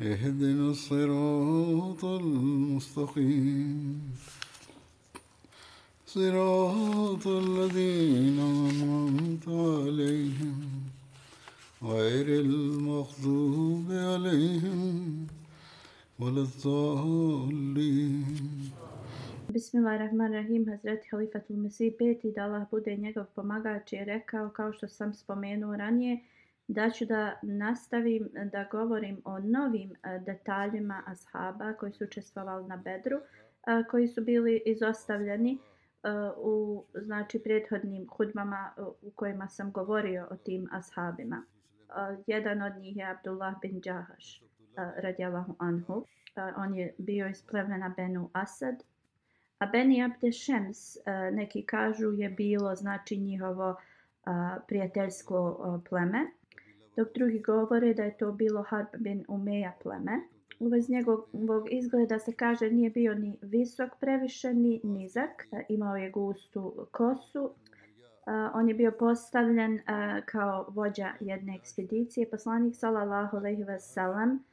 اهدنا الصراط المستقيم صراط الذين أنعمت عليهم غير المغضوب عليهم ولا الضالين Bismillahirrahmanirrahim, Hazreti Halifatul Mesih peti, da Allah bude njegov pomagač, je rekao, kao što sam spomenuo ranije, da ću da nastavim da govorim o novim e, detaljima ashaba koji su učestvovali na Bedru, a, koji su bili izostavljeni a, u znači prethodnim hudbama e, u kojima sam govorio o tim ashabima. A, jedan od njih je Abdullah bin Džahaš, radijalahu anhu. On je bio iz plemena Benu Asad. A Beni Abde Šems, neki kažu, je bilo znači njihovo prijateljsko pleme dok drugi govore da je to bilo Harb bin Umeja pleme. U vez njegovog izgleda se kaže nije bio ni visok previše ni nizak, e, imao je gustu kosu. E, on je bio postavljen e, kao vođa jedne ekspedicije. Poslanik sallallahu alejhi ve sellem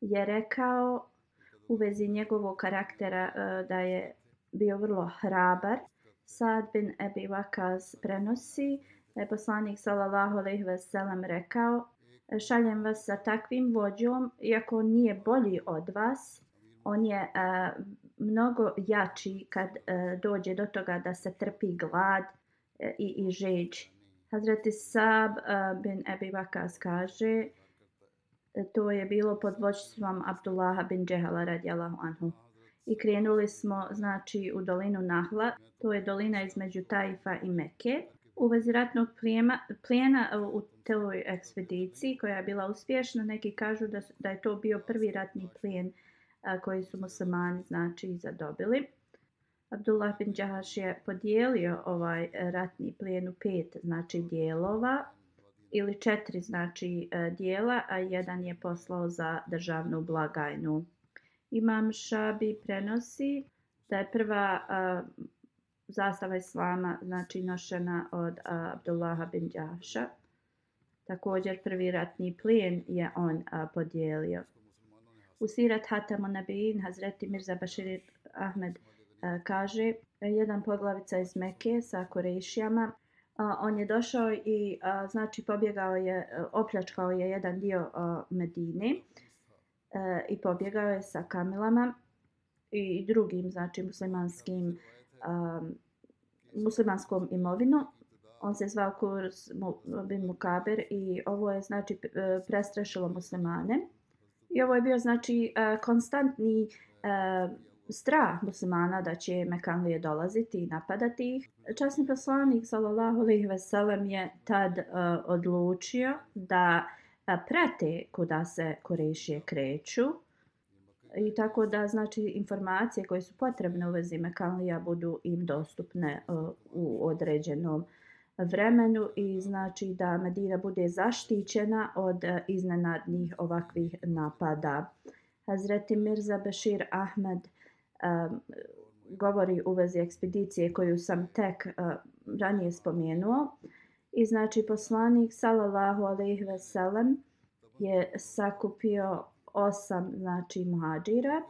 je rekao u vezi njegovog karaktera da je bio vrlo hrabar. Sad bin Ebi Vakaz prenosi da je poslanik sallallahu alejhi ve sellem rekao šaljem vas sa takvim vođom iako nije bolji od vas on je a, mnogo jači kad a, dođe do toga da se trpi glad a, i, i žeđ. Hazreti Sab a, bin Ebi Bakas kaže to je bilo pod vođstvom Abdullaha bin Džehala radijalahu anhu. I krenuli smo znači u dolinu Nahla. To je dolina između Tajfa i Meke u vezi ratnog plijema, plijena e, u toj ekspediciji koja je bila uspješna. Neki kažu da, da je to bio prvi ratni plijen a, koji su muslimani znači zadobili. Abdullah bin Đahaš je podijelio ovaj ratni plijen u pet znači dijelova ili četiri znači e, dijela, a jedan je poslao za državnu blagajnu. Imam Šabi prenosi da je prva a, zastava islama znači nošena od Abdullaha bin Đaša. Također prvi ratni plijen je on a, podijelio. U sirat Hatamu Nabijin, Hazreti Mirza Bashir Ahmed a, kaže jedan poglavica iz Mekke sa Korešijama, a, on je došao i a, znači pobjegao je, opljačkao je jedan dio a, Medine a, i pobjegao je sa kamilama i drugim znači muslimanskim um, muslimanskom imovinu. On se zvao Kurs bin Mukaber i ovo je znači e, prestrašilo muslimane. I ovo je bio znači e, konstantni uh, strah muslimana da će Mekanlije dolaziti i napadati ih. Časni poslanik sallallahu alejhi ve sellem je tad uh, odlučio da uh, prate kuda se Kurešije kreću i tako da znači informacije koje su potrebne u vezi mekalija budu im dostupne uh, u određenom vremenu i znači da Medina bude zaštićena od uh, iznenadnih ovakvih napada. Hazreti Mirza Bashir Ahmed um, govori u vezi ekspedicije koju sam tek uh, ranije spomenuo i znači poslanik sallallahu alejhi ve sellem je sakupio osam znači muhadžira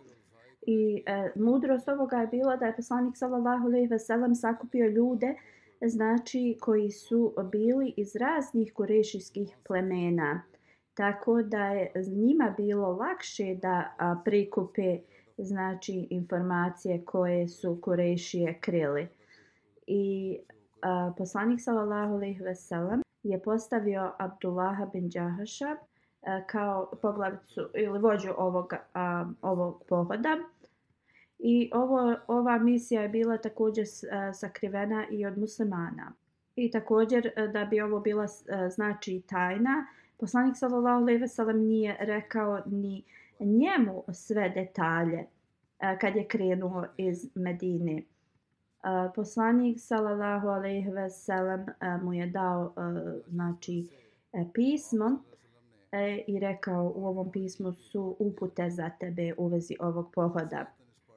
i e, mudrost ovoga je bila da je poslanik sallallahu alejhi ve sellem sakupio ljude znači koji su bili iz raznih kurešijskih plemena tako da je njima bilo lakše da a, prikupe znači informacije koje su Kurešije krili. I a, poslanik sallallahu alejhi ve sellem je postavio Abdullaha bin Džahaša E, kao poglavicu ili vođu ovog, a, ovog pohoda. I ovo, ova misija je bila također e, sakrivena i od muslimana. I također e, da bi ovo bila znači tajna, poslanik sallallahu alejhi ve sellem nije rekao ni njemu sve detalje kad je krenuo iz Medine. Poslanik sallallahu alejhi ve sellem mu je dao znači pismo e, i rekao u ovom pismu su upute za tebe u vezi ovog pohoda.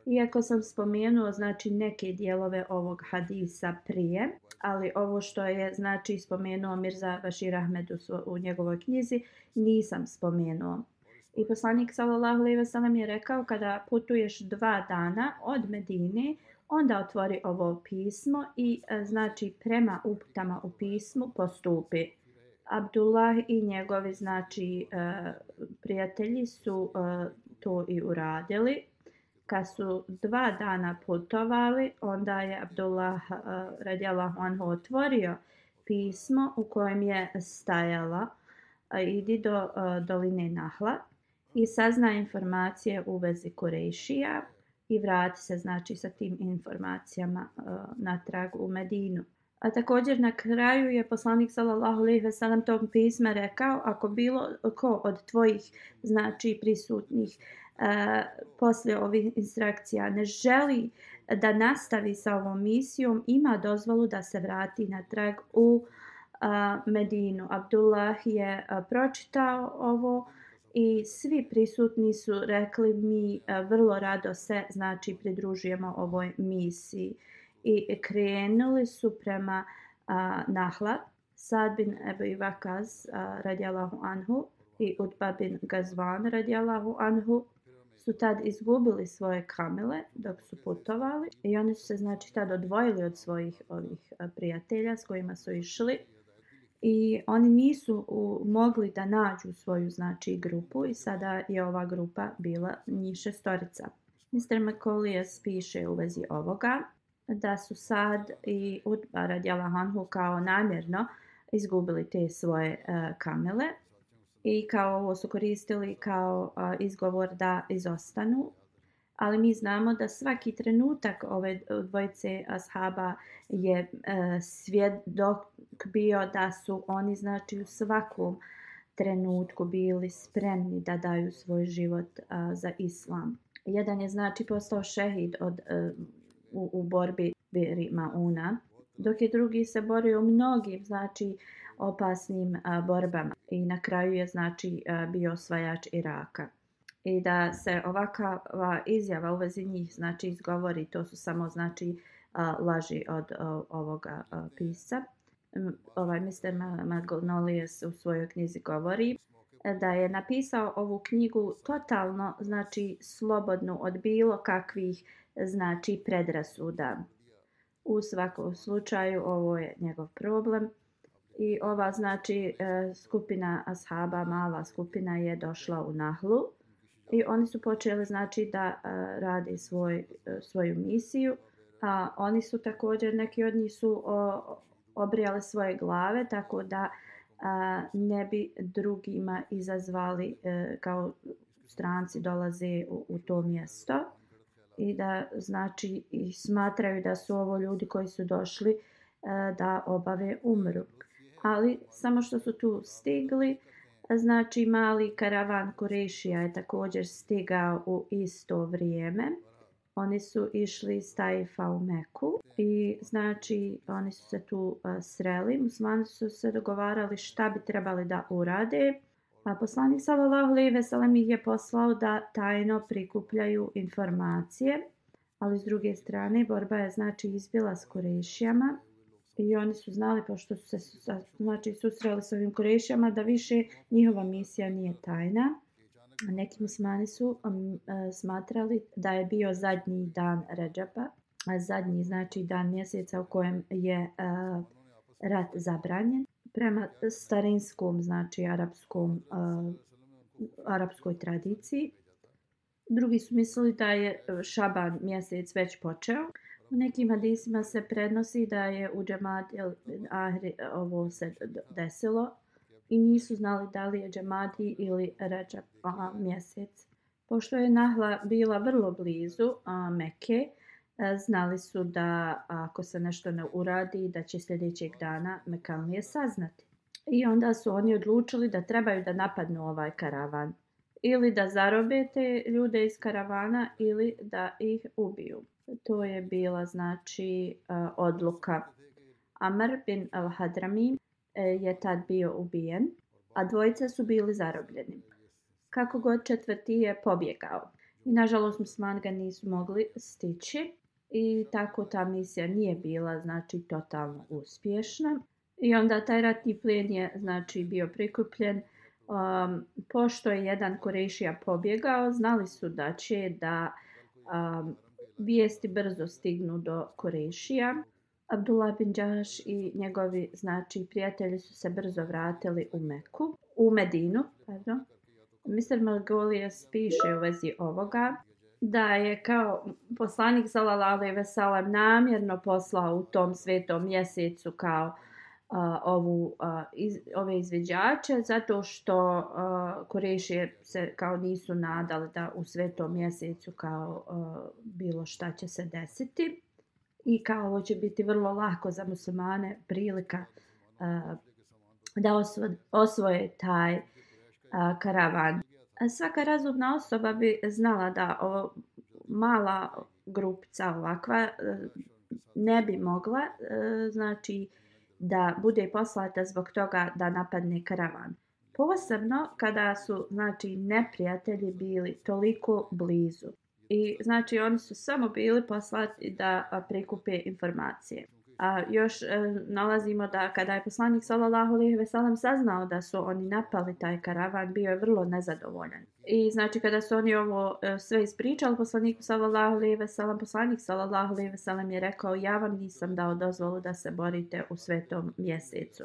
Iako sam spomenuo znači neke dijelove ovog hadisa prije, ali ovo što je znači spomenuo Mirza Bashir Ahmed u, u njegovoj knjizi nisam spomenuo. I poslanik sallallahu alejhi ve sellem je rekao kada putuješ dva dana od Medine, onda otvori ovo pismo i e, znači prema uputama u pismu postupi. Abdullah i njegovi znači e, prijatelji su e, to i uradili. Kad su dva dana putovali, onda je Abdullah e, radijallahu anhu otvorio pismo u kojem je stajala idi do doline Nahla i sazna informacije u vezi Kurešija i vrati se znači sa tim informacijama natrag u Medinu. A također na kraju je poslanik sallallahu alejhi ve sellem tog pisma rekao ako bilo ko od tvojih znači prisutnih e, posle ovih instrukcija ne želi da nastavi sa ovom misijom ima dozvolu da se vrati natrag u uh, Medinu. Abdullah je uh, pročitao ovo i svi prisutni su rekli mi e, vrlo rado se znači pridružujemo ovoj misiji i krenuli su prema a, Nahla Sad bin Ebu Ivakaz radijalahu anhu i Utba bin Gazvan radijalahu anhu su tad izgubili svoje kamele dok su putovali i oni su se znači tad odvojili od svojih ovih prijatelja s kojima su išli i oni nisu u, mogli da nađu svoju znači grupu i sada je ova grupa bila njih šestorica. Mr. McCollias piše u vezi ovoga da su sad i Utba radjala Hanhu kao namjerno izgubili te svoje uh, kamele i kao ovo su koristili kao uh, izgovor da izostanu ali mi znamo da svaki trenutak ove dvojice ashaba je uh, svjedok bio da su oni znači u svakom trenutku bili spremni da daju svoj život uh, za islam. Jedan je znači postao šehid od, uh, u, u borbi Birimauna, dok je drugi se borio u mnogim znači opasnim a, borbama i na kraju je znači a, bio osvajač Iraka i da se ovakva izjava u vezi njih znači izgovori, to su samo znači laži od ovoga pisa. Ovaj Mr. Magnolius u svojoj knjizi govori da je napisao ovu knjigu totalno znači slobodnu od bilo kakvih znači predrasuda. U svakom slučaju ovo je njegov problem. I ova znači e, skupina ashaba, mala skupina je došla u Nahlu. I oni su počeli znači da e, radi svoj e, svoju misiju. A oni su također neki od njih su o, obrijali svoje glave tako da a, ne bi drugima izazvali e, kao stranci dolaze u, u to mjesto i da znači i smatraju da su ovo ljudi koji su došli e, da obave umru. Ali samo što su tu stigli, Znači mali karavan Kurešija je također stigao u isto vrijeme. Oni su išli iz Tajfa u Meku i znači oni su se tu uh, sreli. Muslimani su se dogovarali šta bi trebali da urade. A poslanik sallallahu alejhi ve sellem ih je poslao da tajno prikupljaju informacije. Ali s druge strane borba je znači izbila s Kurešijama I oni su znali, pošto su se znači, susreli s ovim Kurešijama da više njihova misija nije tajna. Neki muslimani su um, smatrali da je bio zadnji dan Ređapa, zadnji znači dan mjeseca u kojem je uh, rat zabranjen prema starinskom, znači arapskom, uh, arapskoj tradiciji. Drugi su mislili da je eh, Šaban mjesec već počeo. U nekim hadisima se prednosi da je u džemat Ahri ovo se desilo i nisu znali da li je džemati ili ređa mjesec. Pošto je Nahla bila vrlo blizu a, Meke, znali su da ako se nešto ne uradi, da će sljedećeg dana Mekalnije saznati. I onda su oni odlučili da trebaju da napadnu ovaj karavan. Ili da zarobe te ljude iz karavana ili da ih ubiju. To je bila znači e, odluka. Amr bin al-Hadrami e, je tad bio ubijen, a dvojica su bili zarobljeni. Kako god četvrti je pobjegao. I nažalost musliman ga nisu mogli stići i tako ta misija nije bila znači totalno uspješna. I onda taj ratni plen je znači bio prikupljen. Um, pošto je jedan Korešija pobjegao, znali su da će da um, vijesti brzo stignu do Korešija. Abdullah bin Đaš i njegovi znači prijatelji su se brzo vratili u Meku, u Medinu, pardon. Mr. Margolius piše u vezi ovoga da je kao poslanik sallallahu alejhi ve sellem namjerno poslao u tom svetom mjesecu kao uh, ovu uh, iz, ove izveđače zato što uh, Kurešije se kao nisu nadali da u svetom mjesecu kao uh, bilo šta će se desiti i kao ovo će biti vrlo lako za muslimane prilika uh, da osvoje, osvoje taj uh, karavan. Svaka razumna osoba bi znala da ovo mala grupica ovakva e, ne bi mogla e, znači da bude poslata zbog toga da napadne karavan. Posebno kada su znači neprijatelji bili toliko blizu. I znači oni su samo bili poslati da prikupe informacije. A još e, nalazimo da kada je poslanik sallallahu alejhi ve sellem saznao da su oni napali taj karavan, bio je vrlo nezadovoljan. I znači kada su oni ovo e, sve ispričali poslaniku sallallahu alejhi ve sellem, poslanik sallallahu alejhi ve sellem je rekao: "Ja vam nisam dao dozvolu da se borite u svetom mjesecu."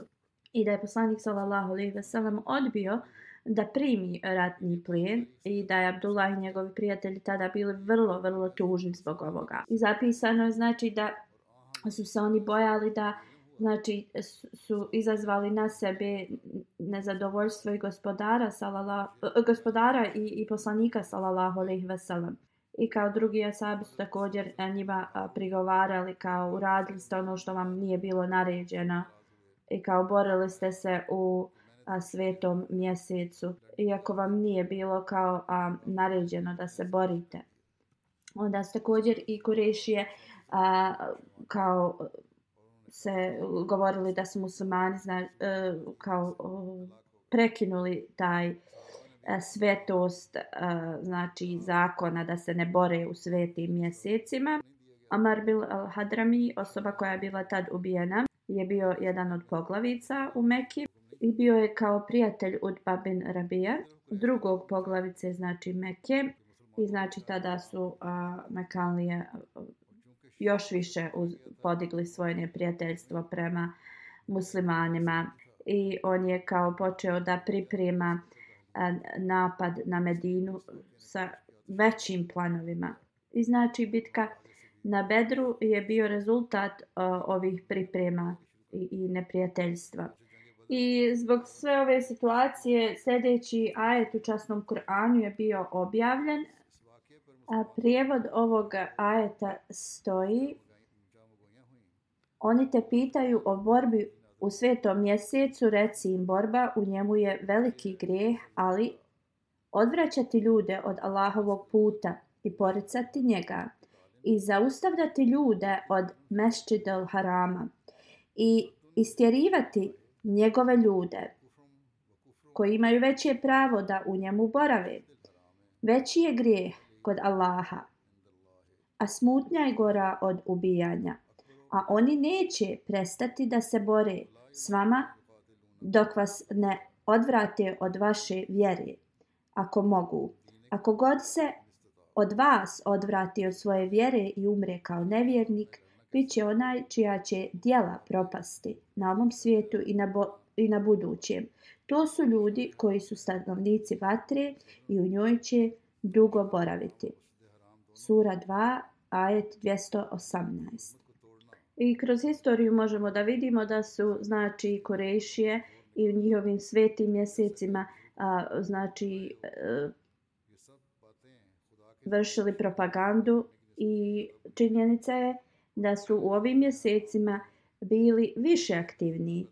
I da je poslanik sallallahu alejhi ve sellem odbio da primi ratni plijen i da je Abdullah i njegovi prijatelji tada bili vrlo, vrlo tužni zbog ovoga. I zapisano je znači da su se oni bojali da znači su izazvali na sebe nezadovoljstvo i gospodara salala, e, gospodara i, i poslanika sallallahu alejhi ve sellem i kao drugi asabi su također e, njima prigovarali kao uradili ste ono što vam nije bilo naređeno. I kao borili ste se u a, svetom mjesecu iako vam nije bilo kao a, naređeno da se borite. Onda su također i kurešije a, kao se govorili da su muslimani zna, e, kao prekinuli taj e, svetost e, znači zakona da se ne bore u svetim mjesecima. Amar bil al-Hadrami, osoba koja je bila tad ubijena, je bio jedan od poglavica u Mekki i bio je kao prijatelj od bin Rabija, drugog poglavice znači Mekke i znači tada su a, Mekanlije još više uz, podigli svoje neprijateljstvo prema muslimanima i on je kao počeo da priprema a, napad na Medinu sa većim planovima. I znači bitka na Bedru je bio rezultat a, ovih priprema i, i neprijateljstva. I zbog sve ove situacije sljedeći ajet u časnom Kur'anu je bio objavljen A prijevod ovog ajeta stoji Oni te pitaju o borbi u svetom mjesecu, reci im borba, u njemu je veliki grijeh, ali odvraćati ljude od Allahovog puta i poricati njega i zaustavljati ljude od mešćidel harama i istjerivati njegove ljude koji imaju veće pravo da u njemu borave. Veći je grijeh kod Allaha. A smutnja je gora od ubijanja. A oni neće prestati da se bore s vama dok vas ne odvrate od vaše vjere. Ako mogu. Ako god se od vas odvrati od svoje vjere i umre kao nevjernik, bit će onaj čija će dijela propasti na ovom svijetu i na, bo i na budućem. To su ljudi koji su stanovnici vatre i u njoj će dugo boraviti. Sura 2, ajet 218. I kroz historiju možemo da vidimo da su znači Korešije i u njihovim svetim mjesecima a, znači a, vršili propagandu i činjenica je da su u ovim mjesecima bili više aktivni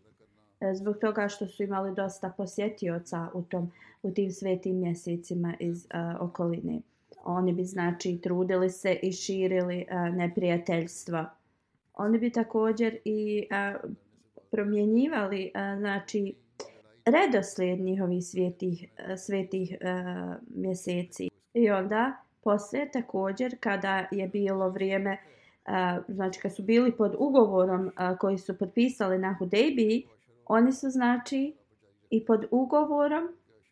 e, zbog toga što su imali dosta posjetioca u tom u tim svetim mjesecima iz uh, okoline. Oni bi znači trudili se i širili uh, neprijateljstva. Oni bi također i uh, promjenjivali uh, znači redoslijed njihovih svetih, uh, svetih uh, mjeseci. I onda poslije također kada je bilo vrijeme uh, znači kad su bili pod ugovorom uh, koji su potpisali na Hudejbi, oni su znači i pod ugovorom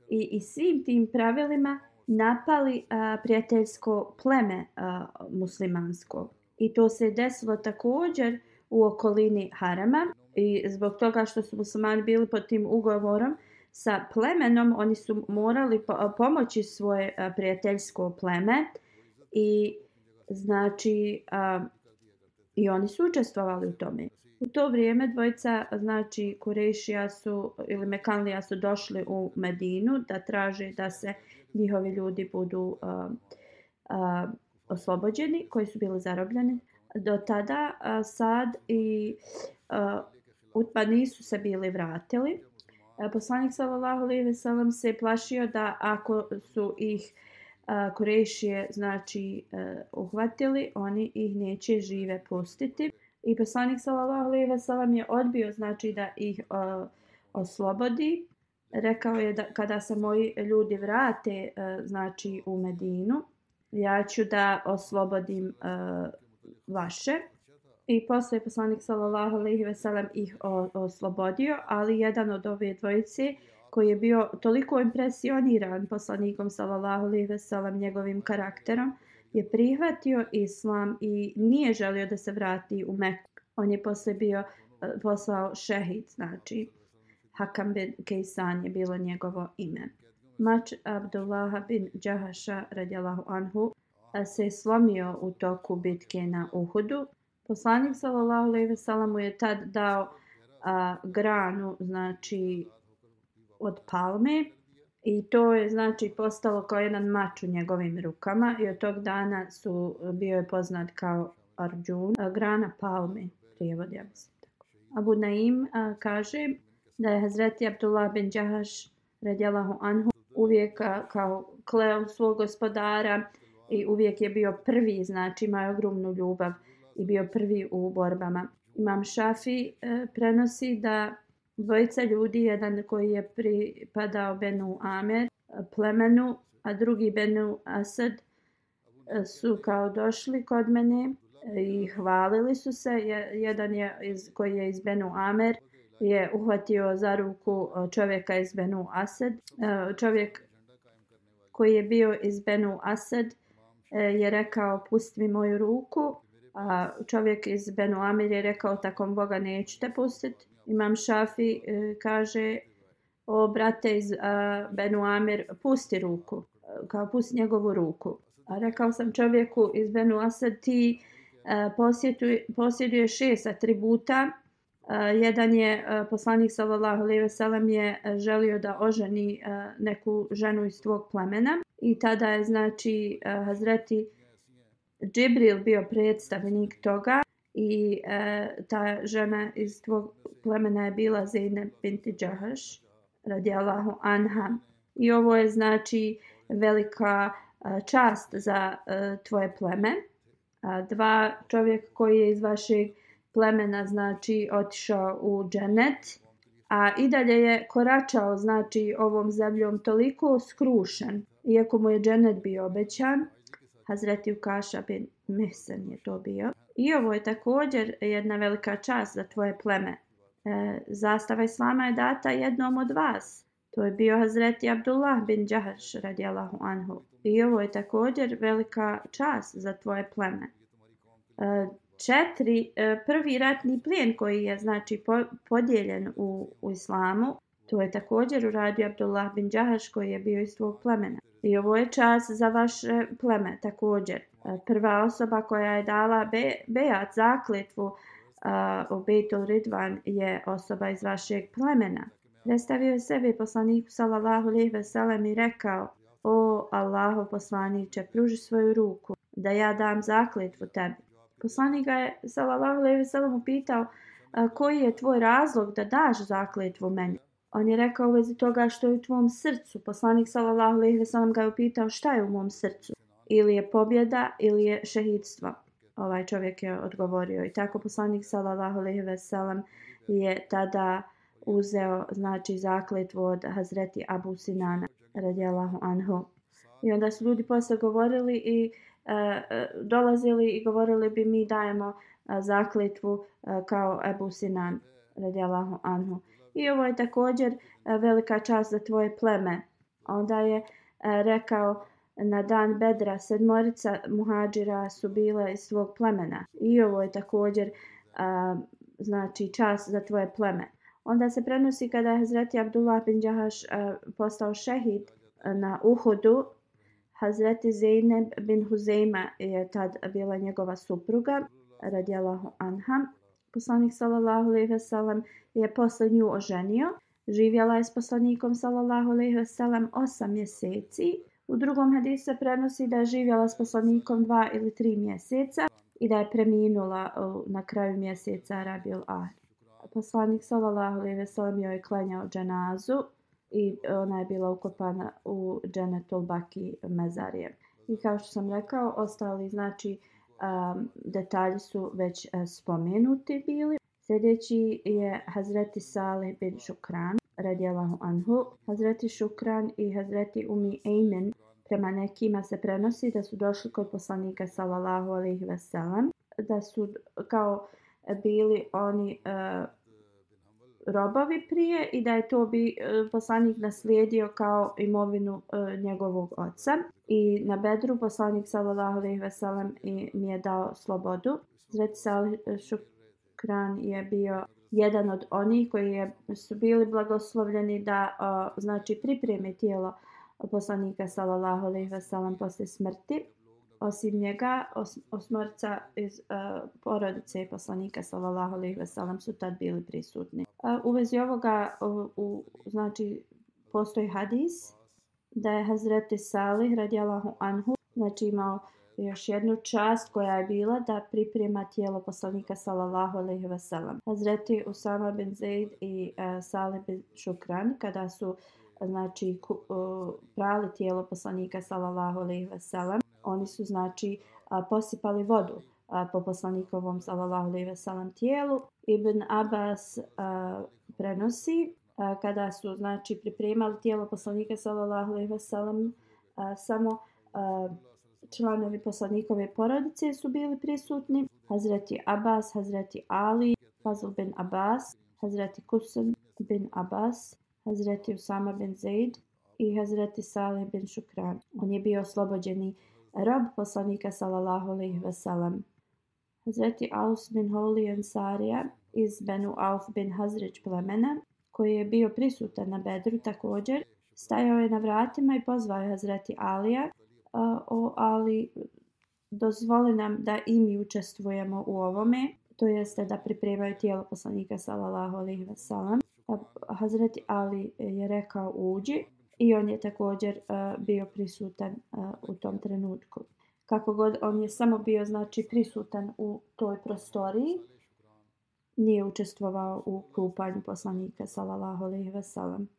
i, i svim tim pravilima napali a, prijateljsko pleme a, muslimansko. I to se desilo također u okolini Harama i zbog toga što su muslimani bili pod tim ugovorom sa plemenom, oni su morali po, pomoći svoje a, prijateljsko pleme i znači a, i oni su učestvovali u tome. U to vrijeme dvojica, znači Kurešija su ili Mekanlija su došli u Medinu da traže da se njihovi ljudi budu uh, uh, oslobođeni koji su bili zarobljeni. Do tada uh, Sad i uh, Utba pa nisu se bili vratili. Poslanik sallallahu alejhi ve sellem se plašio da ako su ih Kurešije znači uh, uhvatili, oni ih neće žive pustiti. I poslanik sallallahu alejhi ve sellem je odbio znači da ih uh, oslobodi. Rekao je da kada se moji ljudi vrate uh, znači u Medinu, ja ću da oslobodim uh, vaše. I posle je poslanik sallallahu alejhi ve sellem ih o, oslobodio, ali jedan od ove dvojice koji je bio toliko impresioniran poslanikom sallallahu alejhi ve sellem njegovim karakterom, je prihvatio islam i nije želio da se vrati u Meku. On je posle bio e, poslao šehid, znači Hakam bin Kejsan je bilo njegovo ime. Mač Abdullah bin Džahaša radijalahu anhu eh, se slomio u toku bitke na Uhudu. Poslanik sallallahu alejhi ve sellem je tad dao a, granu znači od palme I to je znači postalo kao jedan mač u njegovim rukama i od tog dana su bio je poznat kao Arjun, grana palme, prijevod ja mislim tako. Abu Naim a, kaže da je Hazreti Abdullah bin Jahash radijalahu anhu uvijek a, kao kleo svog gospodara i uvijek je bio prvi, znači imao ogromnu ljubav i bio prvi u borbama. Imam Šafi e, prenosi da dvojica ljudi, jedan koji je pripadao Benu Amer plemenu, a drugi Benu Asad su kao došli kod mene i hvalili su se. Jedan je iz, koji je iz Benu Amer je uhvatio za ruku čovjeka iz Benu Asad. E, čovjek koji je bio iz Benu Asad e, je rekao pusti mi moju ruku. A čovjek iz Benu Amir je rekao takom Boga neću te pustiti. Imam Šafi e, kaže o brate iz Benu Amir pusti ruku, kao pusti njegovu ruku. A rekao sam čovjeku iz Benu Asad ti e, uh, posjeduje šest atributa. E, jedan je poslanik sallallahu alejhi ve sellem je želio da oženi neku ženu iz tvog plemena i tada je znači Hazreti Džibril bio predstavnik toga i e, ta žena iz tvog plemena je bila Zeynep binti Džahaš radijallahu anha. I ovo je znači velika e, čast za e, tvoje pleme. a, dva čovjek koji je iz vašeg plemena znači otišao u dženet, a i dalje je koračao znači ovom zemljom toliko skrušen, iako mu je dženet bio obećan, Hazreti Ukaša bin Mesen je to bio. I ovo je također jedna velika čast za tvoje pleme. E, zastava Islama je data jednom od vas. To je bio Hazreti Abdullah bin Džahaš radijalahu anhu. I ovo je također velika čast za tvoje pleme. E, četiri, e, prvi ratni plijen koji je znači po, podijeljen u, u islamu, to je također uradio Abdullah bin Đahaš koji je bio iz svog plemena. I ovo je čas za vaše pleme također. E, prva osoba koja je dala be, bejat zakletvu u Bejtul Ridvan je osoba iz vašeg plemena. Predstavio je sebi poslaniku sallallahu alejhi ve sellem i rekao: "O Allahov poslanice, pruži svoju ruku da ja dam zakletvu tebi." Poslanik ga je sallallahu alejhi ve sellem upitao: "Koji je tvoj razlog da daš zakletvu meni?" On je rekao u vezi toga što je u tvom srcu. Poslanik sallallahu alejhi ve sellem ga je upitao: "Šta je u mom srcu?" Ili je pobjeda ili je šehidstvo. Ovaj čovjek je odgovorio i tako poslanik sallallahu alejhi ve sellem je tada uzeo znači zakletvu od Hazreti Abu Sinana radijallahu anhu. I onda su ljudi posle govorili i e, e dolazili i govorili bi mi dajemo e, zakletvu e, kao Abu Sinan radijallahu anhu. I ovo je također e, velika čast za tvoje pleme. Onda je e, rekao na dan Bedra sedmorica muhađira su bile iz svog plemena. I ovo je također e, znači čast za tvoje pleme. Onda se prenosi kada je Hazreti Abdullah bin Đahaš postao šehid na Uhudu, Hazreti Zeynep bin Huzeyma je tad bila njegova supruga, radijalahu anha. Poslanik sallallahu alejhi ve sellem je posle nju oženio. Živjela je s poslanikom sallallahu alejhi ve sellem 8 mjeseci. U drugom hadisu se prenosi da je živjela s poslanikom 2 ili 3 mjeseca i da je preminula na kraju mjeseca Rabiul Ahr poslanik sallallahu alejhi ve sellem joj klanjao dženazu i ona je bila ukopana u dženetul baki mezarije. I kao što sam rekao, ostali znači um, detalji su već uh, spomenuti bili. Sljedeći je Hazreti Saleh bin Šukran, radijalahu anhu. Hazreti Šukran i Hazreti Umi Ejmen prema nekima se prenosi da su došli kod poslanika sallallahu alejhi ve sellem, da su kao bili oni uh, robovi prije i da je to bi e, poslanik naslijedio kao imovinu e, njegovog oca. I na Bedru poslanik sallallahu alejhi ve sellem mi je dao slobodu. Zret Sal Šukran je bio jedan od onih koji je, su bili blagoslovljeni da znači pripreme tijelo poslanika sallallahu alejhi ve sellem posle smrti osim njega, os, osmorca iz uh, porodice poslanika sallallahu alejhi ve sellem su tad bili prisutni. Uh, u vezi ovoga u, u, znači postoji hadis da je Hazreti Salih radijallahu anhu znači imao još jednu čast koja je bila da priprema tijelo poslanika sallallahu alejhi ve sellem. Hazreti Usama bin Zaid i uh, Salih bin Shukran kada su znači ku, uh, prali tijelo poslanika sallallahu alejhi ve sellem oni su znači posipali vodu po poslanikovom sallallahu alejhi ve sellem tijelu Ibn Abbas prenosi kada su znači pripremali tijelo poslanika sallallahu alejhi ve sellem samo članovi poslanikove porodice su bili prisutni Hazreti Abbas, Hazreti Ali, Fazl bin Abbas, Hazreti Kusan bin Abbas, Hazreti Usama bin Zaid i Hazreti Salih bin Shukran. On je bio oslobođeni rob poslanika sallallahu alaihi ve sellem. Hazreti Aus bin Holi Ansarija iz Benu Auf bin Hazrić plemena, koji je bio prisutan na Bedru također, stajao je na vratima i pozvao je Hazreti Alija, o Ali, dozvoli nam da i mi učestvujemo u ovome, to jeste da pripremaju tijelo poslanika sallallahu alaihi ve sellem. Hazreti Ali je rekao uđi, i on je također uh, bio prisutan uh, u tom trenutku. Kako god, on je samo bio znači prisutan u toj prostoriji, nije učestvovao u kupanju poslanika sallallahu alejhi ve sellem.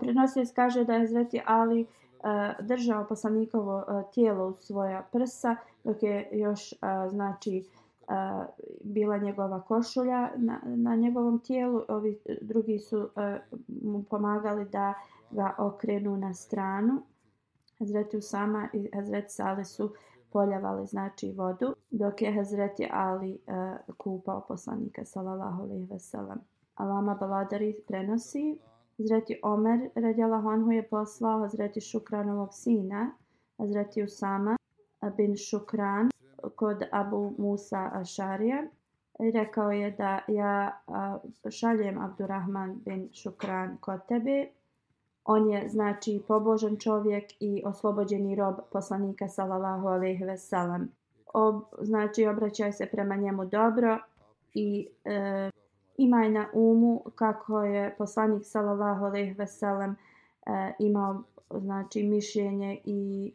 Prenosioc kaže da je Hazreti Ali e, držao poslanikovo tijelo u svoja prsa dok je još znači bila njegova košulja na, na njegovom tijelu. Ovi drugi su mu pomagali da ga okrenu na stranu. Hazreti Usama i Hazreti Sale su poljavali znači vodu, dok je Hazreti Ali e, kupao poslanika sallallahu alejhi ve sellem. Alama Baladari prenosi Hazreti Omer radijallahu anhu je poslao Hazreti Šukranovog sina Hazreti Usama bin Šukran kod Abu Musa Ašarija. Rekao je da ja šaljem Abdurrahman bin Šukran kod tebe. On je znači pobožan čovjek i oslobođeni rob poslanika sallallahu alejhi ve sellem. Znači obraćaj se prema njemu dobro i e, imaj na umu kako je poslanik sallallahu alejhi ve sellem e, imao znači mišljenje i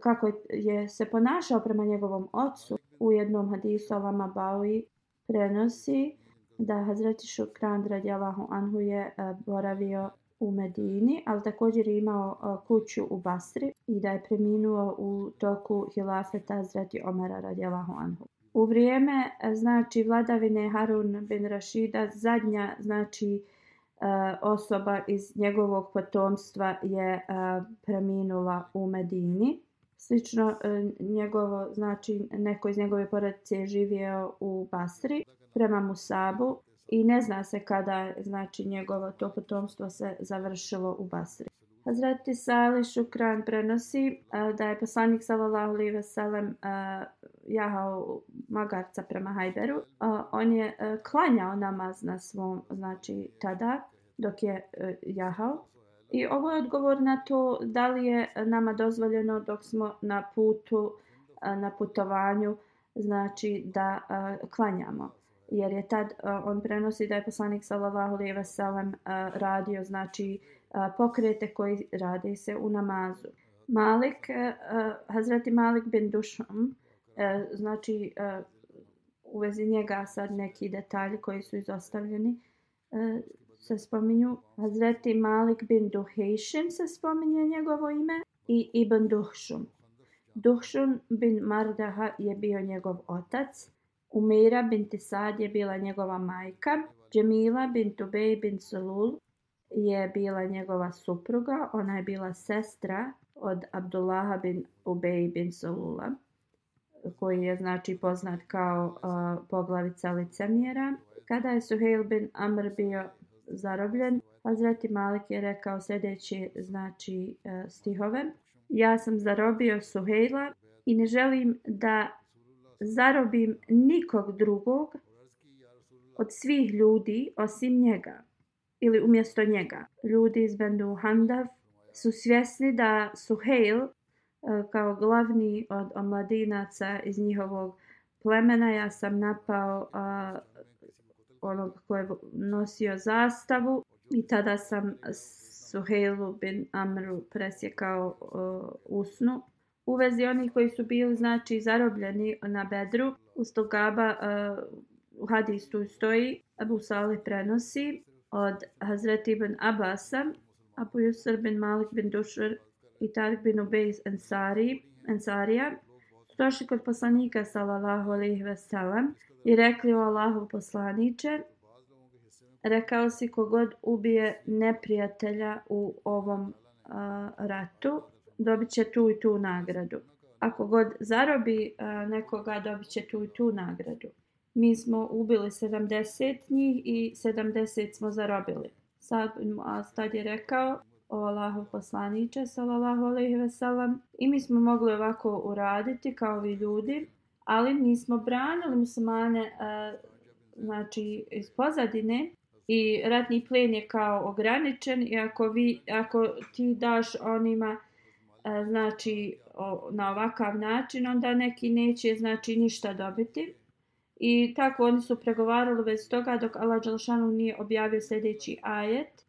kako je se ponašao prema njegovom ocu u jednom hadisu Alama Bawi prenosi da Hazreti Šukran radijalahu anhu je e, boravio u Medini, ali također je imao e, kuću u Basri i da je preminuo u toku hilafeta Hazreti Omara radijalahu anhu. U vrijeme e, znači vladavine Harun bin Rashida zadnja znači e, osoba iz njegovog potomstva je preminula u Medini. Slično njegovo znači neko iz njegove porodice je živio u Basri prema Musabu i ne zna se kada znači njegovo to potomstvo se završilo u Basri. Hazreti Sali Šukran prenosi da je poslanik sallallahu alejhi ve sellem jahao magarca prema Hajberu. On je klanjao namaz na svom znači tada dok je e, jahao. I ovo je odgovor na to da li je nama dozvoljeno dok smo na putu, na putovanju, znači da klanjamo jer je tad uh, on prenosi da je poslanik sallallahu alejhi ve sellem uh, radio znači uh, pokrete koji rade se u namazu. Malik uh, Hazreti Malik bin Dušam uh, znači uh, u vezi njega sad neki detalji koji su izostavljeni uh, se spominju Hazreti Malik bin Duhejšin se spominje njegovo ime i Ibn Duhšum. Duhšun bin Mardaha je bio njegov otac. Umeira binti Sad je bila njegova majka. Džemila bint Ubej bint Sulul je bila njegova supruga. Ona je bila sestra od Abdullaha bin Ubej bin Sulula koji je znači poznat kao uh, poglavica licemjera. Kada je Suhail bin Amr bio zarobljen, Hazreti Malik je rekao sljedeći znači uh, stihove. Ja sam zarobio Suhaila i ne želim da zarobim nikog drugog od svih ljudi osim njega ili umjesto njega. Ljudi iz Bendu Handav su svjesni da Suhail e, kao glavni od omladinaca iz njihovog plemena ja sam napao a, onog ko je nosio zastavu i tada sam Suhailu bin Amru presjekao e, a, usnu u vezi onih koji su bili znači zarobljeni na bedru eh, u stogaba uh, u stoji Abu Salih prenosi od Hazreti ibn Abasa Abu Yusr bin Malik bin Dušr i Tarik bin Ubejz Ansari, Ansarija došli kod poslanika sallallahu alaihi ve sellem i rekli o Allahu poslaniće rekao si kogod ubije neprijatelja u ovom uh, ratu dobit će tu i tu nagradu. Ako god zarobi nekoga, dobit će tu i tu nagradu. Mi smo ubili 70 njih i 70 smo zarobili. Sad, a tad je rekao o Allahu poslaniče, salallahu alaihi ve sellem, i mi smo mogli ovako uraditi kao vi ljudi, ali nismo branili muslimane a, znači, iz pozadine i ratni plen je kao ograničen i ako, vi, ako ti daš onima Znači na ovakav način, onda neki neće znači ništa dobiti. I tako oni su pregovarali bez toga dok Allah Đalšanu nije objavio sljedeći ajet.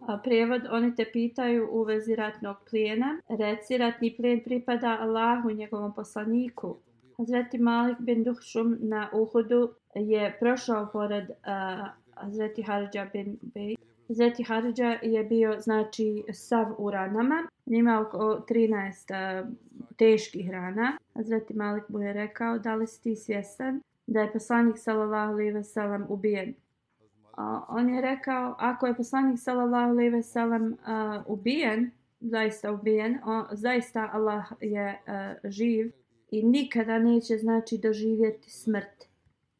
A prevod, oni te pitaju u vezi ratnog plijena. Reci, ratni plijen pripada Allahu, njegovom poslaniku. Hazreti Malik bin Duhšum na Uhudu je prošao pored uh, Hazreti Harđa bin Bejt Zeti Haridža je bio znači sav u ranama ima oko 13 e, teških rana. Zeti Malik mu je rekao, da li si ti svjestan da je poslanik sallallahu alejhi ve sellem ubijen? A on je rekao, ako je poslanik sallallahu alejhi ve sellem e, ubijen, zaista ubijen, o, zaista Allah je uh, živ i nikada neće znači doživjeti smrt.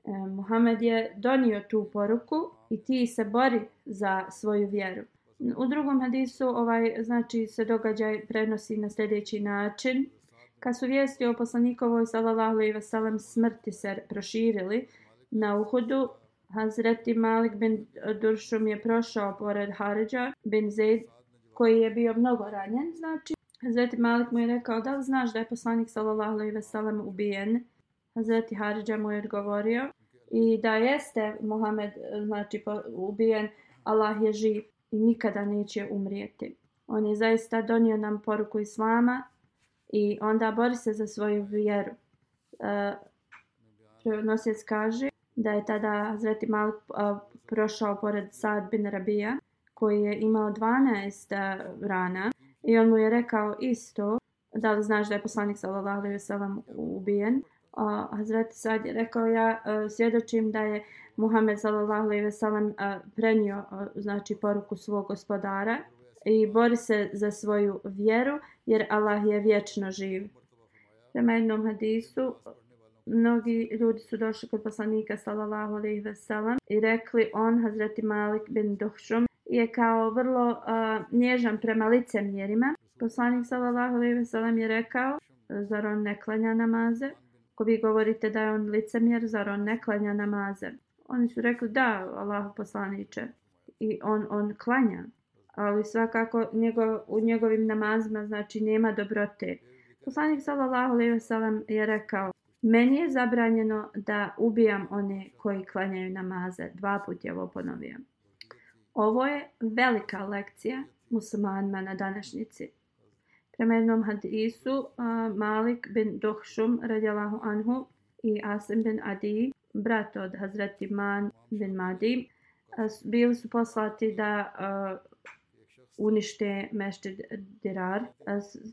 E, Muhammed je donio tu poruku i ti se bori za svoju vjeru. U drugom hadisu ovaj znači se događaj prenosi na sljedeći način. Kad su vijesti o poslanikovoj sallallahu alejhi ve sellem smrti se proširili na Uhudu, Hazreti Malik bin Duršum je prošao pored Haridža bin Zaid koji je bio mnogo ranjen, znači Hazreti Malik mu je rekao da li znaš da je poslanik sallallahu alejhi ve sellem ubijen? Hazreti Haridža mu je odgovorio i da jeste Muhammed znači ubijen, Allah je živ i nikada neće umrijeti. On je zaista donio nam poruku Islama i onda bori se za svoju vjeru. E, Prenosjec kaže da je tada Hazreti Malik a, prošao pored Sad bin Rabija koji je imao 12 e, rana i on mu je rekao isto da li znaš da je poslanik sallallahu alejhi ve sellem ubijen a Hazreti Sad je rekao ja uh, svjedočim da je Muhammed sallallahu alejhi ve sellem uh, prenio uh, znači poruku svog gospodara i bori se za svoju vjeru jer Allah je vječno živ. Prema jednom hadisu mnogi ljudi su došli kod poslanika sallallahu alejhi ve sellem i rekli on Hazreti Malik bin Duhšum je kao vrlo uh, nježan prema licemjerima. Poslanik sallallahu alejhi ve sellem je rekao zar on ne klanja namaze? Ako vi govorite da je on licemjer, zar on ne klanja namaze? Oni su rekli da, Allahu poslaniče. I on on klanja. Ali svakako njegov, u njegovim namazima znači nema dobrote. Poslanik sallallahu alejhi ve sellem je rekao Meni je zabranjeno da ubijam one koji klanjaju namaze. Dva puta je ovo ponovio. Ovo je velika lekcija muslimanima na današnjici. Prema jednom hadisu, Malik bin Dohšum radijalahu anhu i Asim bin Adi, brat od Hazreti Man bin Madi, bili su poslati da unište Mešćid Dirar.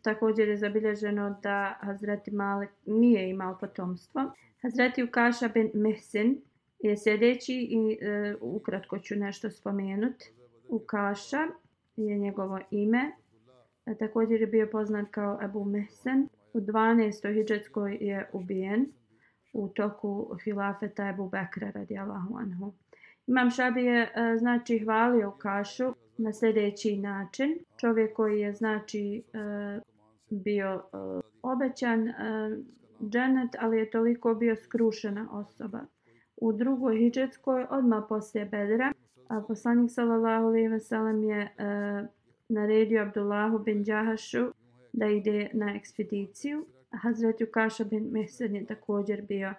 Također je zabilježeno da Hazreti Malik nije imao potomstvo. Hazreti Ukaša bin Mehsin je sljedeći i e, ukratko ću nešto spomenuti. Ukaša je njegovo ime. E, također je bio poznat kao Abu Mehsen. U 12. hijđetskoj je ubijen u toku hilafeta Ebu Bekra radijalahu anhu. Imam Šabi je e, znači hvalio Kašu na sljedeći način. Čovjek koji je znači e, bio obećan dženet, ali je toliko bio skrušena osoba. U drugoj hijđetskoj, odmah poslije Bedra, a poslanik sallallahu alejhi ve sellem je naredio Abdullahu bin Đahašu da ide na ekspediciju. Hazret Jukaša bin Mehsen je također bio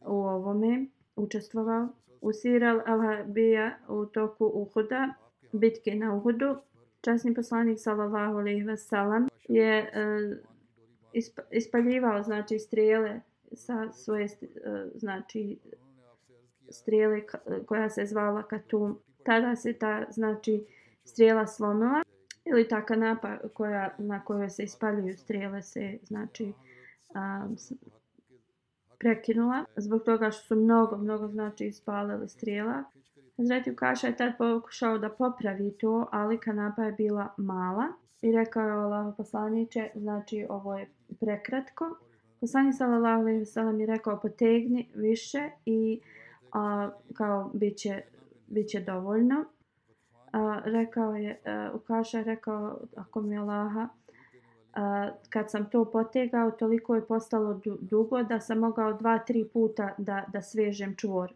u ovome, učestvovao. U Siral al-Habija u toku Uhuda bitke na Uhudu, časni poslanik sallallahu alejhi ve sellem je uh, ispaljivao znači strijele sa svoje uh, znači strijele koja se zvala Katum. Tada se ta znači strijela slomila ili ta kanapa koja na kojoj se ispaljuju strele se znači um, prekinula zbog toga što su mnogo mnogo znači ispalili strela. Hazreti Ukaša je tad pokušao da popravi to, ali kanapa je bila mala i rekao je Allah poslaniće, znači ovo je prekratko. Poslanik sallallahu alejhi ve sellem je rekao potegni više i a, kao biće biće dovoljno. A, rekao je e, a, Ukaša je rekao ako mi Allaha a, kad sam to potegao toliko je postalo dugo da sam mogao dva tri puta da da svežem čvor.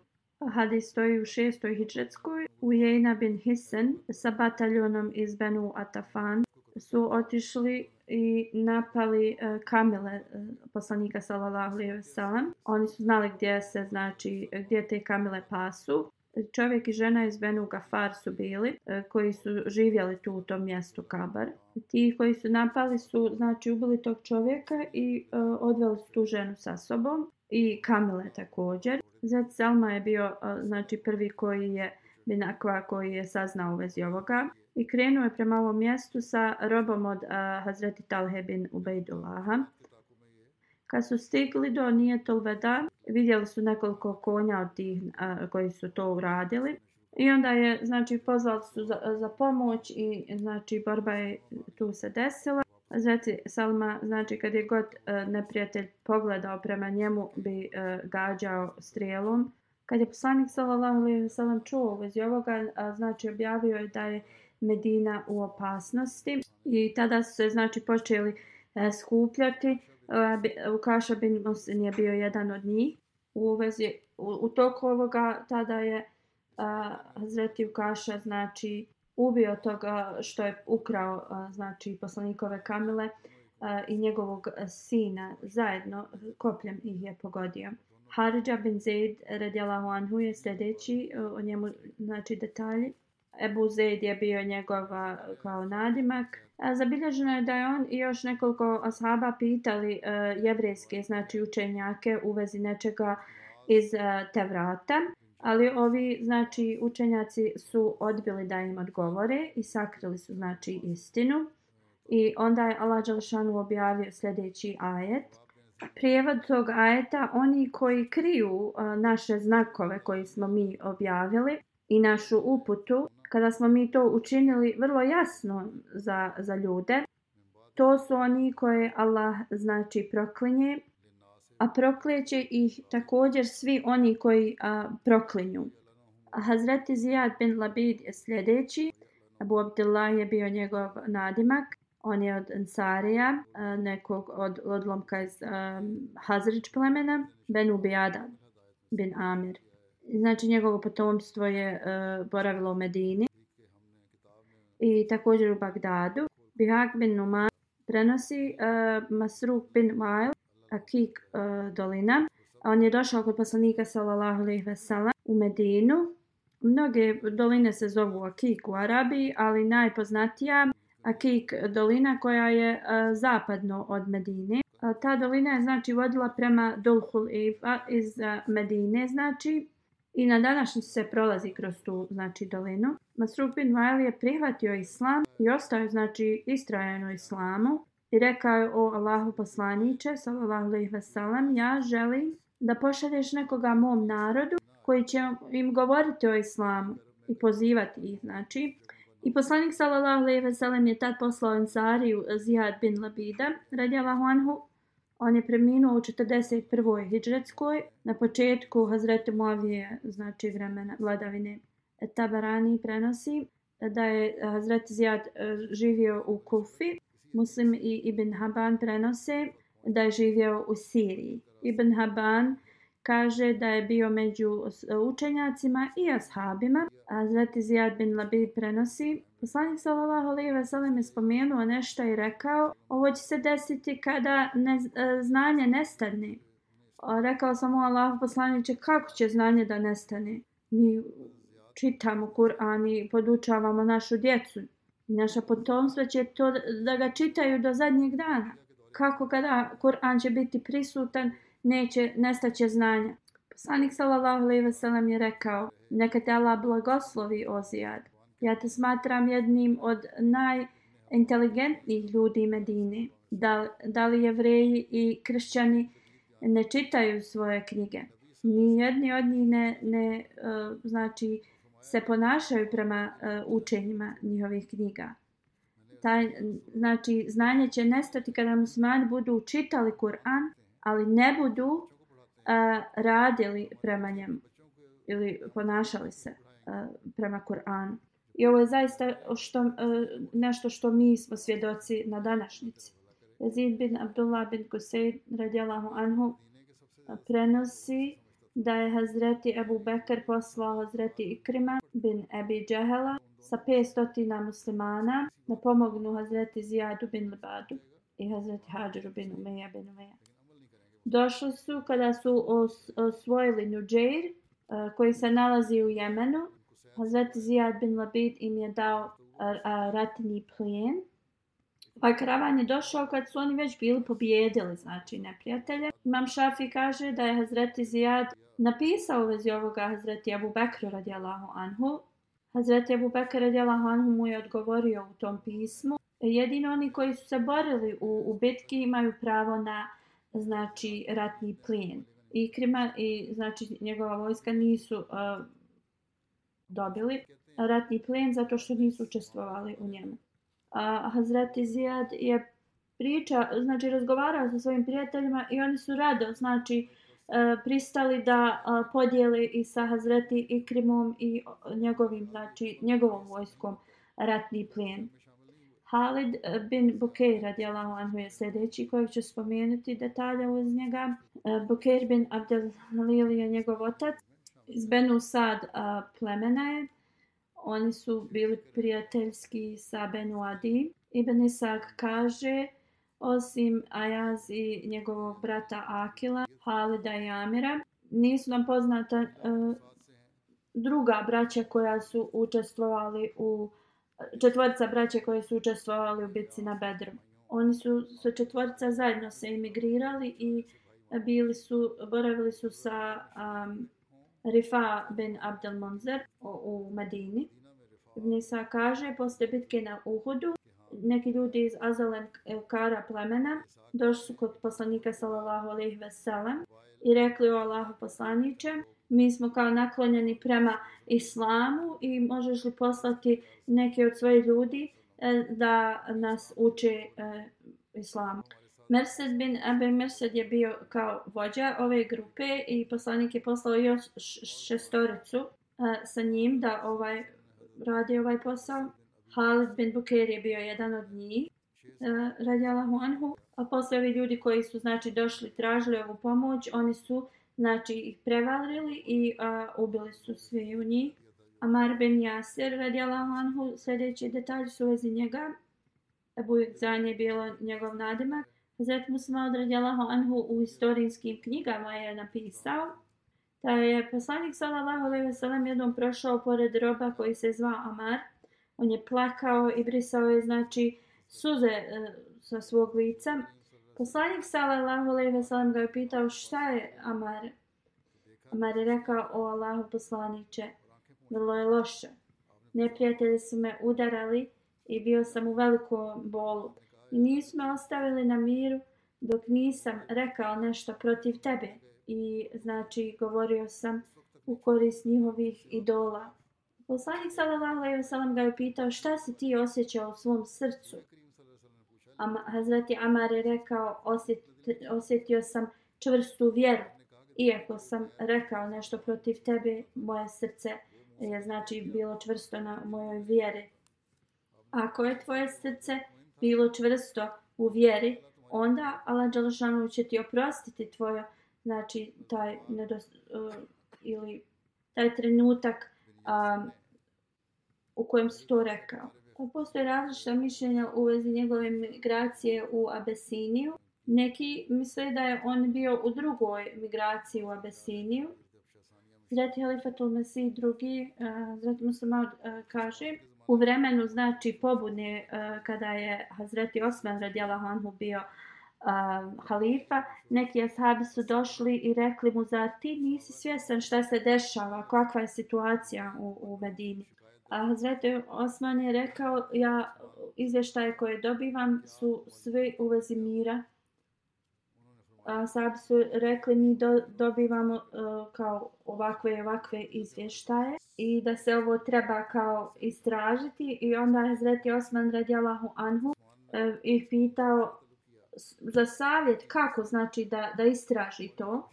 Hadis stoji u šestoj hijđetskoj. Ujejna bin Hisen sa bataljonom iz Benu Atafan su otišli i napali uh, kamile uh, poslanika sallallahu alejhi ve sellem. Oni su znali gdje se znači gdje te kamile pasu. Čovjek i žena iz Benu Gafar su bili, e, koji su živjeli tu u tom mjestu Kabar. Ti koji su napali su znači ubili tog čovjeka i uh, odveli su tu ženu sa sobom i kamile također. Zet Selma je bio e, znači prvi koji je Binakva koji je saznao u vezi ovoga i krenuo je prema ovom mjestu sa robom od uh, Hazreti Talhe bin Ubejdullaha. Kad su stigli do Nijetul Veda, vidjeli su nekoliko konja od tih a, koji su to uradili. I onda je, znači, pozvali su za, za pomoć i, znači, borba je tu se desila. Zeti Salma, znači kad je god e, neprijatelj pogledao prema njemu, bi e, gađao strijelom. Kad je poslanik sallallahu alejhi ve sellem čuo u vezi ovoga, a, znači objavio je da je Medina u opasnosti i tada su se znači počeli e, skupljati Ukaša bin Musin je bio jedan od njih. U, vezi, u, u toku ovoga tada je a, Hazreti Ukaša znači ubio toga što je ukrao a, znači poslanikove kamile a, i njegovog sina zajedno kopljem ih je pogodio. Haridža bin Zaid radijalahu anhu je sljedeći e, o njemu znači detalji. Ebu Zaid je bio njegov kao nadimak. Zabilježeno je da je on i još nekoliko ashaba pitali e, uh, jevrejske znači učenjake u vezi nečega iz uh, Tevrata. Ali ovi znači učenjaci su odbili da im odgovore i sakrili su znači istinu. I onda je Allah Đalšanu objavio sljedeći ajet. Prijevod tog ajeta, oni koji kriju uh, naše znakove koji smo mi objavili i našu uputu, kada smo mi to učinili vrlo jasno za, za ljude, to su oni koje Allah znači proklinje, a prokleće ih također svi oni koji a, proklinju. Hazreti Zijad bin Labid je sljedeći, Abu Abdullah je bio njegov nadimak, on je od Ansarija, nekog od odlomka iz um, Hazrić plemena, Ben Ubijada bin Amir. Znači njegovo potomstvo je uh, boravilo u Medini i također u Bagdadu. Bihak bin Numan prenosi uh, Masruk bin Mail, Akik uh, dolina. On je došao kod poslanika sallallahu alejhi ve sellem u Medinu. Mnoge doline se zovu Akik u Arabiji, ali najpoznatija Akik dolina koja je uh, zapadno od Medine. Uh, ta dolina je znači vodila prema Dulhul Iva iz uh, Medine, znači i na današnji se prolazi kroz tu znači dolinu. Masruk bin Vail je prihvatio islam i ostao je znači istrajan u islamu i rekao je o Allahu poslaniće sallallahu alaihi ve ja želim da pošalješ nekoga mom narodu koji će im govoriti o islamu i pozivati ih znači I poslanik sallallahu alejhi ve sellem je tad poslao Ansariju Zihad bin Labida radijallahu anhu On je preminuo u 41. hijđretskoj, na početku Hazreti Muavije, znači vremena vladavine Tabarani prenosi da je eh, Hazreti Zijad eh, živio u Kufi. Muslim i Ibn Haban prenose da je živio u Siriji. Ibn Haban kaže da je bio među učenjacima i ashabima. Hazreti Zijad bin Labid prenosi Poslanik sallallahu alejhi ve sellem je spomenuo nešto i rekao: "Ovo će se desiti kada ne, e, znanje nestane." Rekao sam mu Allah poslanice kako će znanje da nestane? Mi čitamo Kur'an i podučavamo našu djecu. Naša potomstva će to da ga čitaju do zadnjeg dana. Kako kada Kur'an će biti prisutan, neće nestaće znanja. Poslanik sallallahu alejhi ve sellem je rekao: "Neka te Allah blagoslovi Ozijad." Ja te smatram jednim od najinteligentnijih ljudi Medine. Da, da li jevreji i kršćani ne čitaju svoje knjige? Ni jedni od njih ne, ne uh, znači, se ponašaju prema uh, učenjima njihovih knjiga. Taj, znači, znanje će nestati kada muslimani budu čitali Kur'an, ali ne budu uh, radili prema njemu ili ponašali se uh, prema Kur'anu. I ovo je zaista što, e, nešto što mi smo svjedoci na današnjici. Yazid bin Abdullah bin Kusaid radijalahu anhu prenosi da je Hazreti Ebu Bekr poslao Hazreti Ikrima bin Ebi Džehela sa 500 muslimana da pomognu Hazreti Zijadu bin Libadu i Hazreti Hadžeru bin Umeja bin Umeja. Došli su kada su os, osvojili Nuđeir e, koji se nalazi u Jemenu Hazreti Zijad bin Labid im je dao ratni plijen. Pa karavan je došao kad su oni već bili pobjedili, znači neprijatelje. Imam Šafi kaže da je Hazreti Zijad napisao u vezi ovoga Hazreti Abu Bekru radijalahu anhu. Hazreti Abu Bekr radijalahu anhu mu je odgovorio u tom pismu. Jedino oni koji su se borili u, u bitki imaju pravo na znači ratni plijen. I i znači njegova vojska nisu uh, dobili ratni plen zato što nisu učestvovali u njemu. A Hazreti Zijad je priča, znači razgovarao sa svojim prijateljima i oni su rado, znači e, pristali da e, podijeli i sa Hazreti Ikrimom i njegovim, znači njegovom vojskom ratni plen. Halid bin Bukeir radijalahu anhu je sljedeći kojeg ću spomenuti detalje uz njega. E, Bukeir bin Abdelhalil je njegov otac. Iz Benu Sad plemena je. Oni su bili prijateljski sa Benu Adi. Ibn Isak kaže, osim Ajaz i njegovog brata Akila, Halida i Amira, nisu nam poznata uh, druga braća koja su učestvovali u četvorica braća koje su učestvovali u bitci na Bedru. Oni su sa četvorica zajedno se emigrirali i bili su, boravili su sa um, Rifa bin Abdel Monzer u, u Medini. Nisa kaže, posle bitke na Uhudu, neki ljudi iz Azalen Kara plemena došli su kod poslanika sallallahu alejhi ve sellem i rekli o Allahu poslaniće, mi smo kao naklonjeni prema islamu i možeš li poslati neke od svojih ljudi e, da nas uče e, islamu. Mersed bin Abi Mersed je bio kao vođa ove grupe i poslanik je poslao još šestoricu e, sa njim da ovaj radi ovaj posao. Halid bin Buker je bio jedan od njih, radi Allahu Anhu. A posle ovi ljudi koji su znači došli, tražili ovu pomoć, oni su znači ih prevalili i a, ubili su svi u njih. Amar ben Yasir radi Anhu, sljedeći detalj su vezi njega. Ebu Zan je bilo njegov nadimak. Hazret Muslima radi Anhu u historijskim knjigama je napisao da je poslanik sallallahu alejhi ve sellem jednom prošao pored roba koji se zvao Amar. On je plakao i brisao je znači suze e, sa svog lica Poslanik sallallahu alejhi ve sellem ga je pitao šta je Amar. Amar je rekao o Allahu poslanice, vrlo je loše. Neprijatelji su me udarali i bio sam u velikom bolu. I nisu me ostavili na miru dok nisam rekao nešto protiv tebe. I znači govorio sam u korist njihovih idola. Poslanik sallallahu alejhi ve sellem ga je pitao šta si ti osjećao u svom srcu. A Hazreti Amar je rekao, osjet, osjetio sam čvrstu vjeru. Iako sam rekao nešto protiv tebe, moje srce je znači bilo čvrsto na mojoj vjeri. Ako je tvoje srce bilo čvrsto u vjeri, onda Allah Đalšanu će ti oprostiti tvoje, znači taj nedost, uh, ili taj trenutak um, u kojem si to rekao. Pa postoje različita mišljenja u vezi njegove migracije u Abesiniju. Neki misle da je on bio u drugoj migraciji u Abesiniju. Zreti Halifatul Mesih drugi, uh, Zreti Muslimad uh, e, kaže, u vremenu znači pobune uh, kada je Hazreti Osman radijalahu anhu bio uh, halifa, neki ashabi su došli i rekli mu, zar ti nisi svjestan šta se dešava, kakva je situacija u, u Medini? A Hazreti Osman je rekao, ja izvještaje koje dobivam su sve u vezi mira. A sad su rekli mi do, dobivamo uh, kao ovakve i ovakve izvještaje i da se ovo treba kao istražiti i onda je Hazreti Osman radijalahu anhu uh, ih pitao za savjet kako znači da, da istraži to.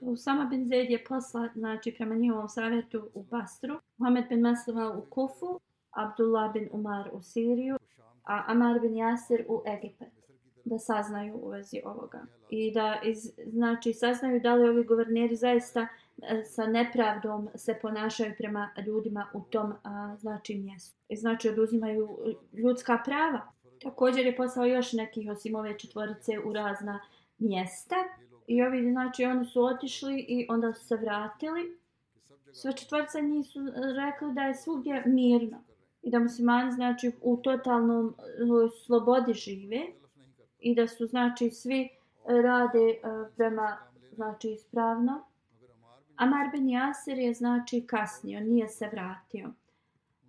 Usama bin Zaid je posla, znači prema njihovom savjetu u Bastru, Mohamed bin Maslama u Kufu, Abdullah bin Umar u Siriju, a Amar bin Jasir u Egipat da saznaju u vezi ovoga. I da iz, znači saznaju da li ovi guverneri zaista e, sa nepravdom se ponašaju prema ljudima u tom a, znači mjestu. I znači oduzimaju ljudska prava. Također je poslao još nekih osim ove četvorice u razna mjesta I ovi, znači, oni su otišli i onda su se vratili. Sve četvrca njih su rekli da je svugdje mirno. I da muslimani, znači, u totalnom e, slobodi žive. I da su, znači, svi e, rade e, prema, znači, ispravno. Amar bin Jasir je, znači, kasnio, nije se vratio.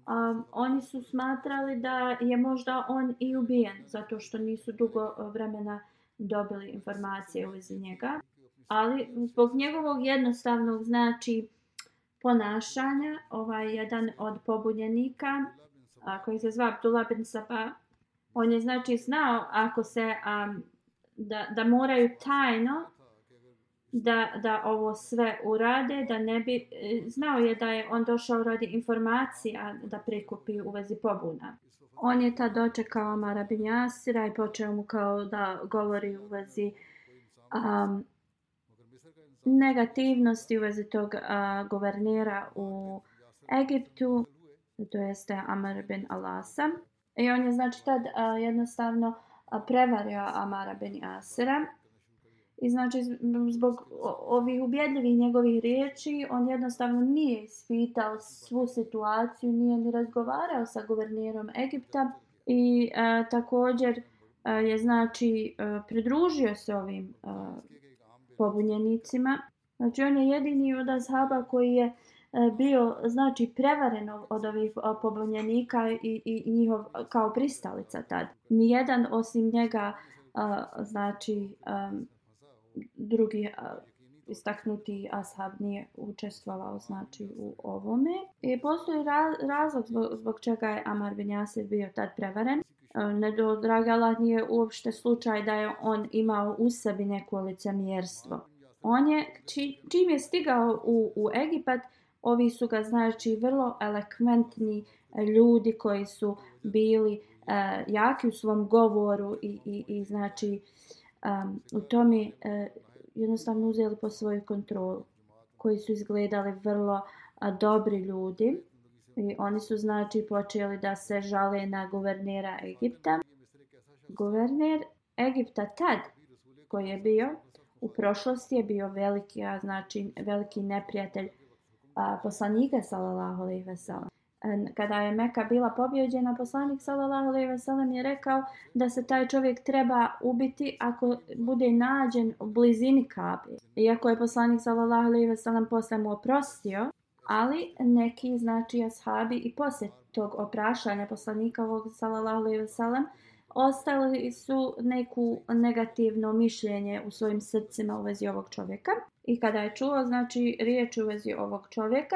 Um, oni su smatrali da je možda on i ubijen, zato što nisu dugo e, vremena dobili informacije u vezi njega. Ali zbog njegovog jednostavnog znači ponašanja, ovaj jedan od pobunjenika, a, koji se zva Abdullah bin Saba, on je znači znao ako se um, da, da moraju tajno da, da ovo sve urade, da ne bi, e, znao je da je on došao radi informacija da prikupi u vezi pobuna. On je tad dočekao Amara bin Jasira i počeo mu kao da govori u vezi um, negativnosti u vezi tog uh, guvernera u Egiptu, to jeste Amar bin Alasa. I on je znači tad a, jednostavno a, prevario Amara ben Jasira. I znači zbog ovih ubjedljivih njegovih riječi on jednostavno nije ispitao svu situaciju, nije ni razgovarao sa guvernirom Egipta i a, također a, je znači a, pridružio se ovim a, pobunjenicima. Znači on je jedini od Azhaba koji je E, bio znači prevaren od ovih e, pobunjenika i, i njihov e, kao pristalica tad. Nijedan osim njega znači drugi istaknuti ashab nije učestvovao znači u ovome. I postoji razlog zbog, zbog čega je Amar bin Yasir bio tad prevaren. Ne do Dragala nije uopšte slučaj da je on imao u sebi neko licemjerstvo. On je, či, čim je stigao u, u Egipat, ovi su ga znači vrlo elekventni eh, ljudi koji su bili uh, jaki u svom govoru i, i, i znači um, u tome uh, jednostavno uzeli po svoju kontrolu koji su izgledali vrlo uh, dobri ljudi. I oni su znači počeli da se žale na guvernera Egipta. Guverner Egipta tad koji je bio u prošlosti je bio veliki, a znači veliki neprijatelj a, poslanika sallallahu alejhi ve sellem. E, kada je Meka bila pobjeđena, poslanik sallallahu alejhi ve sellem je rekao da se taj čovjek treba ubiti ako bude nađen u blizini Kabe. Iako je poslanik sallallahu alejhi ve sellem posle mu oprostio, ali neki znači ashabi i posle tog oprašanja poslanika sallallahu alejhi ve sellem ostali su neku negativno mišljenje u svojim srcima u vezi ovog čovjeka. I kada je čuo znači riječ u vezi ovog čovjeka,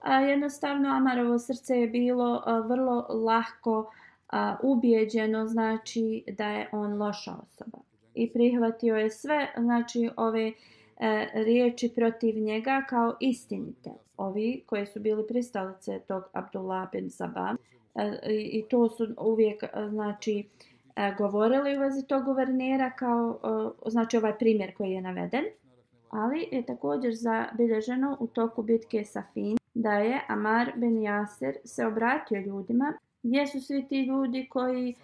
a, jednostavno Amarovo srce je bilo a, vrlo lahko a, ubijeđeno znači da je on loša osoba. I prihvatio je sve znači ove e, riječi protiv njega kao istinite. Ovi koji su bili pristalice tog Abdullah bin Sabah E, i to su uvijek e, znači e, govorili u vezi tog guvernera kao znači ovaj primjer koji je naveden. Ali je također zabilježeno u toku bitke sa Fin da je Amar bin Yasir se obratio ljudima gdje su svi ti ljudi koji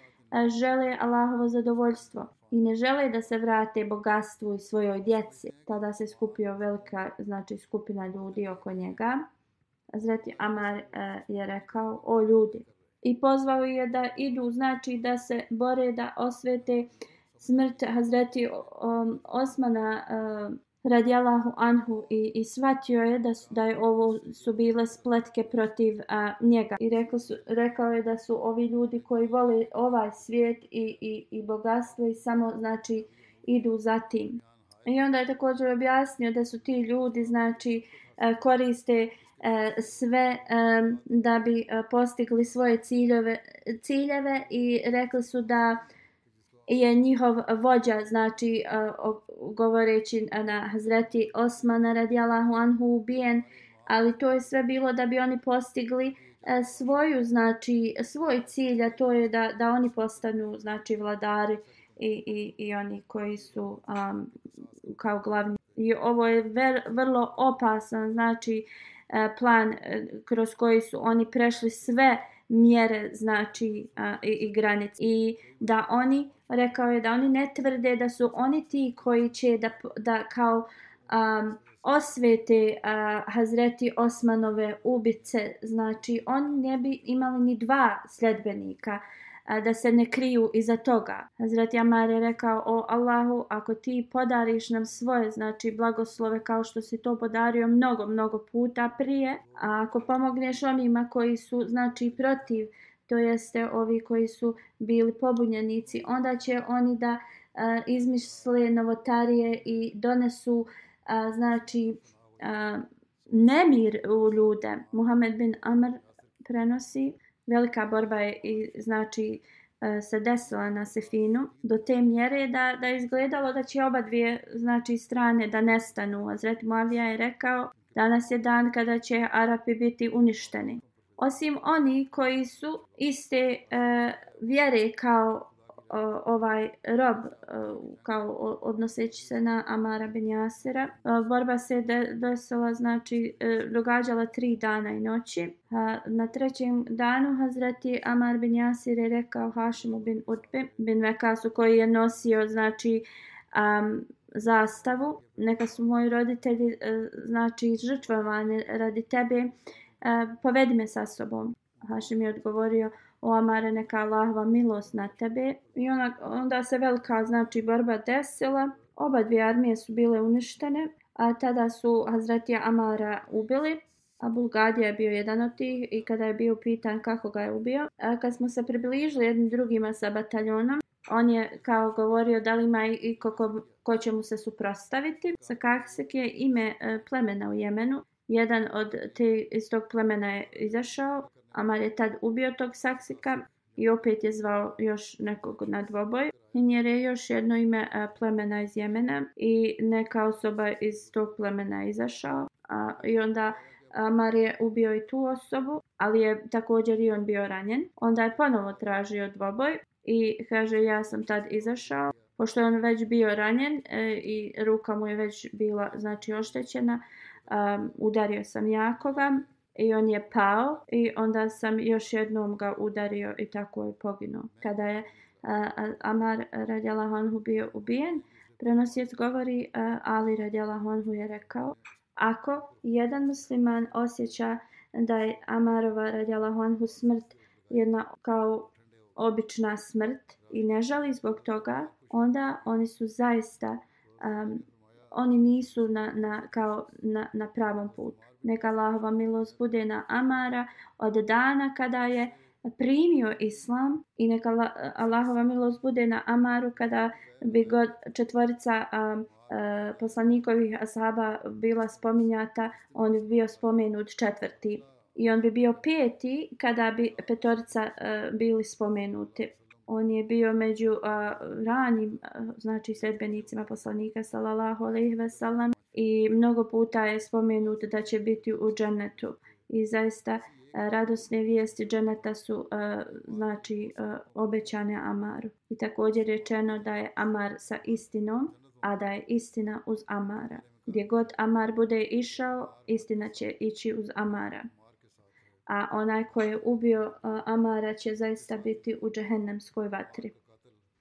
žele Allahovo zadovoljstvo i ne žele da se vrate bogatstvu i svojoj djeci. Tada se skupio velika znači skupina ljudi oko njega. Zreti Amar e, je rekao, o ljudi, i pozvao je da idu, znači da se bore da osvete smrt Hazreti um, Osmana um, radijalahu anhu i, i shvatio je da, su, da je ovo su bile spletke protiv a, njega. I rekao, su, rekao je da su ovi ljudi koji vole ovaj svijet i, i, i bogatstvo i samo znači idu za tim. I onda je također objasnio da su ti ljudi znači e, koriste uh, E, sve e, da bi e, postigli svoje ciljeve, ciljeve i rekli su da je njihov vođa, znači govoreći na Hazreti Osmana radijalahu anhu ubijen, ali to je sve bilo da bi oni postigli svoju, znači svoj cilj, a to je da, da oni postanu znači vladari i, i, i oni koji su um, kao glavni. I ovo je ver, vrlo opasan, znači uh, E, plan e, kroz koji su oni prešli sve mjere znači i, i granice. I da oni rekao je da oni ne tvrde da su oni ti koji će da, da kao um, osvete uh, Hazreti Osmanove ubice. Znači oni ne bi imali ni dva sljedbenika da se ne kriju iza toga. Hazreti Jamar je rekao, o Allahu, ako ti podariš nam svoje, znači blagoslove kao što si to podario mnogo, mnogo puta prije, a ako pomogneš onima koji su, znači, protiv, to jeste ovi koji su bili pobunjenici, onda će oni da a, izmisle novotarije i donesu, a, znači, a, nemir u ljude. Muhammed bin Amr prenosi, velika borba je i znači e, se desila na Sefinu do te mjere da, da je izgledalo da će oba dvije znači, strane da nestanu. Azret Muavija je rekao danas je dan kada će Arapi biti uništeni. Osim oni koji su iste e, vjere kao ovaj rob kao odnoseći se na Amara bin Jasira. Borba se desila, znači, e, događala tri dana i noći. Na trećem danu Hazreti Amar bin Jasir je rekao Hašimu bin Utbe bin Vekasu koji je nosio, znači, um, zastavu. Neka su moji roditelji, e, znači, žrtvovani radi tebe. E, povedi me sa sobom. Hašim je odgovorio, o Amare neka Allahova milost na tebe. I ona, onda se velika znači borba desila. Oba dvije armije su bile uništene, a tada su Hazretija Amara ubili. A Bulgadija je bio jedan od tih i kada je bio pitan kako ga je ubio. A kad smo se približili jednim drugima sa bataljonom, on je kao govorio da li ima i ko, ko, ko će mu se suprostaviti. Sa Kaksek je ime e, plemena u Jemenu. Jedan od te iz tog plemena je izašao Amar je tad ubio tog saksika i opet je zvao još nekog na dvoboj. Hinjer je još jedno ime a, plemena iz Jemena i neka osoba iz tog plemena je izašao. A, I onda Amar je ubio i tu osobu, ali je također i on bio ranjen. Onda je ponovo tražio dvoboj i kaže ja sam tad izašao. Pošto je on već bio ranjen e, i ruka mu je već bila znači oštećena, um, udario sam jakoga i on je pao i onda sam još jednom ga udario i tako je poginuo. Kada je uh, Amar radjala Honhu bio ubijen, prenosijec govori uh, Ali radjala Honhu je rekao ako jedan musliman osjeća da je Amarova radjala Honhu smrt jedna kao obična smrt i ne žali zbog toga, onda oni su zaista um, oni nisu na, na, kao na, na pravom putu neka Allahova milost bude na Amara od dana kada je primio islam i neka Allahova milost bude na Amaru kada bi god četvorica um, uh, poslanikovih ashaba bila spominjata, on bi bio spomenut četvrti. I on bi bio peti kada bi petorica uh, bili spomenuti. On je bio među uh, ranim, uh, znači, sedbenicima poslanika, sallallahu alejhi ve sellem i mnogo puta je spomenut da će biti u džennetu i zaista e, radosne vijesti dženeta su uh, znači uh, obećane Amaru. I također rečeno da je Amar sa istinom, a da je istina uz Amara. Gdje god Amar bude išao, istina će ići uz Amara. A onaj ko je ubio uh, Amara će zaista biti u džehennemskoj vatri.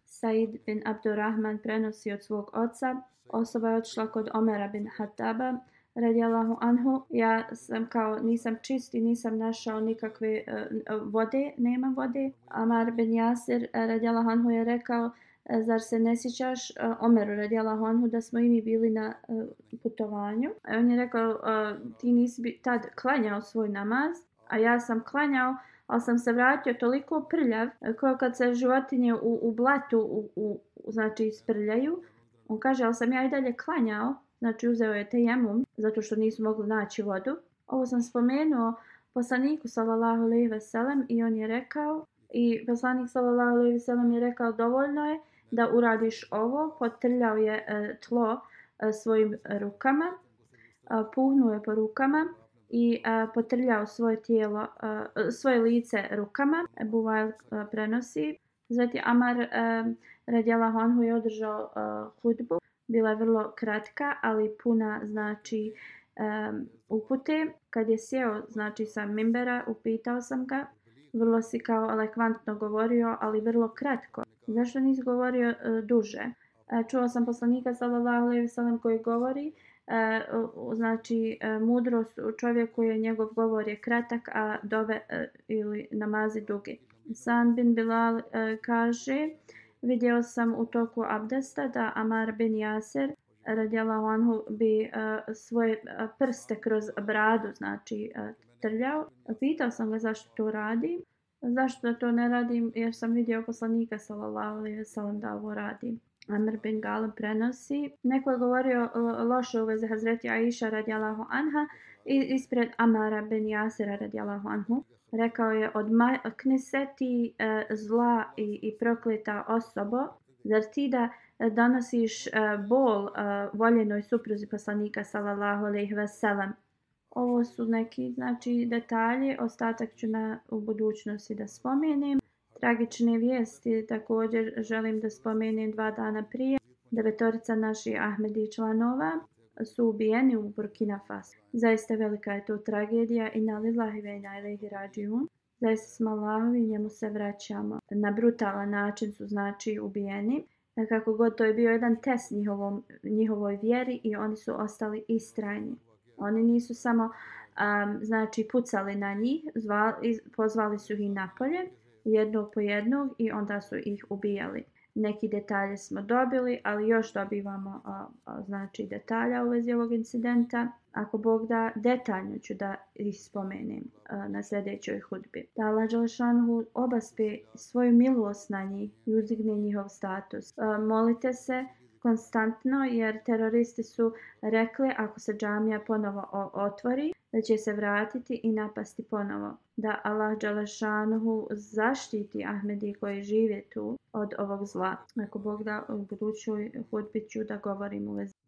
Said bin Abdurrahman prenosi od svog oca osoba je odšla kod Omera bin Hataba radijallahu anhu. Ja sam kao nisam čist i nisam našao nikakve uh, vode, nema vode. Amar bin Jasir e, radijallahu anhu je rekao e, zar se ne sjećaš uh, Omeru radijallahu anhu da smo i mi bili na uh, putovanju. A on je rekao uh, ti nisi bi tad klanjao svoj namaz, a ja sam klanjao ali sam se vratio toliko prljav e, kao kad se životinje u, u blatu u, u, znači isprljaju On kaže, ali sam ja i dalje klanjao, znači uzeo je tejemum, zato što nisu mogli naći vodu. Ovo sam spomenuo poslaniku sallallahu alejhi ve sellem i on je rekao i poslanik sallallahu alejhi ve sellem je rekao dovoljno je da uradiš ovo, potrljao je e, tlo e, svojim rukama, e, puhnuo je po rukama i a, potrljao svoje tijelo, a, svoje lice rukama. Ebu Vail prenosi. Zatim Amar Radjela Honhu je održao a, hudbu. Bila je vrlo kratka, ali puna znači um, upute. Kad je sjeo znači sa mimbera, upitao sam ga. Vrlo si kao elekvantno govorio, ali vrlo kratko. Zašto nisi govorio uh, duže? Uh, čuo sam poslanika sallallahu alejhi ve sellem koji govori uh, E, znači eh, mudrost u čovjeku je njegov govor je kratak, a dove eh, ili namazi dugi. San bin Bilal kaže Vidio sam u toku abdesta da Amar bin Jaser radijallahu anhu bi svoje prste kroz bradu znači trljao. Pitao sam ga zašto to radi. Zašto da to ne radim? Jer sam vidio poslanika sallallahu alejhi ve sellem da ovo radi. Amr bin Galib prenosi. Neko je govorio e, loše u vezi Hazreti Aisha radijalahu anha i ispred Amara bin Jasira radijalahu anhu. Rekao je, od se ti e, zla i, i prokleta osobo, zar ti da e, donosiš e, bol e, voljenoj supruzi poslanika sallallahu alejhi ve sellem. Ovo su neki znači detalji, ostatak ću na u budućnosti da spomenem. Tragične vijesti također želim da spomenem dva dana prije. Devetorica naših Ahmedi članova su ubijeni u Burkina Faso. Zaista velika je to tragedija i na lillahi ve na ilaihi rađiun. Zaista smo Allahovi njemu se vraćamo. Na brutalan način su znači ubijeni. Kako god to je bio jedan test njihovom, njihovoj vjeri i oni su ostali istrajni. Oni nisu samo um, znači pucali na njih, zvali, pozvali su ih napolje, jednog po jednog i onda su ih ubijali. Neki detalje smo dobili, ali još dobivamo a, a, znači detalja u vezi ovog incidenta. Ako Bog da, detaljno ću da ih spomenem a, na sljedećoj hudbi. Da Allah Đalšanhu obaspe svoju milost na njih i uzdigne njihov status. A, molite se konstantno jer teroristi su rekli ako se džamija ponovo otvori da će se vratiti i napasti ponovo. Da Allah Đalešanuhu zaštiti Ahmedi koji žive tu od ovog zla. Ako Bog da u budućoj hudbi ću da govorim u vezi.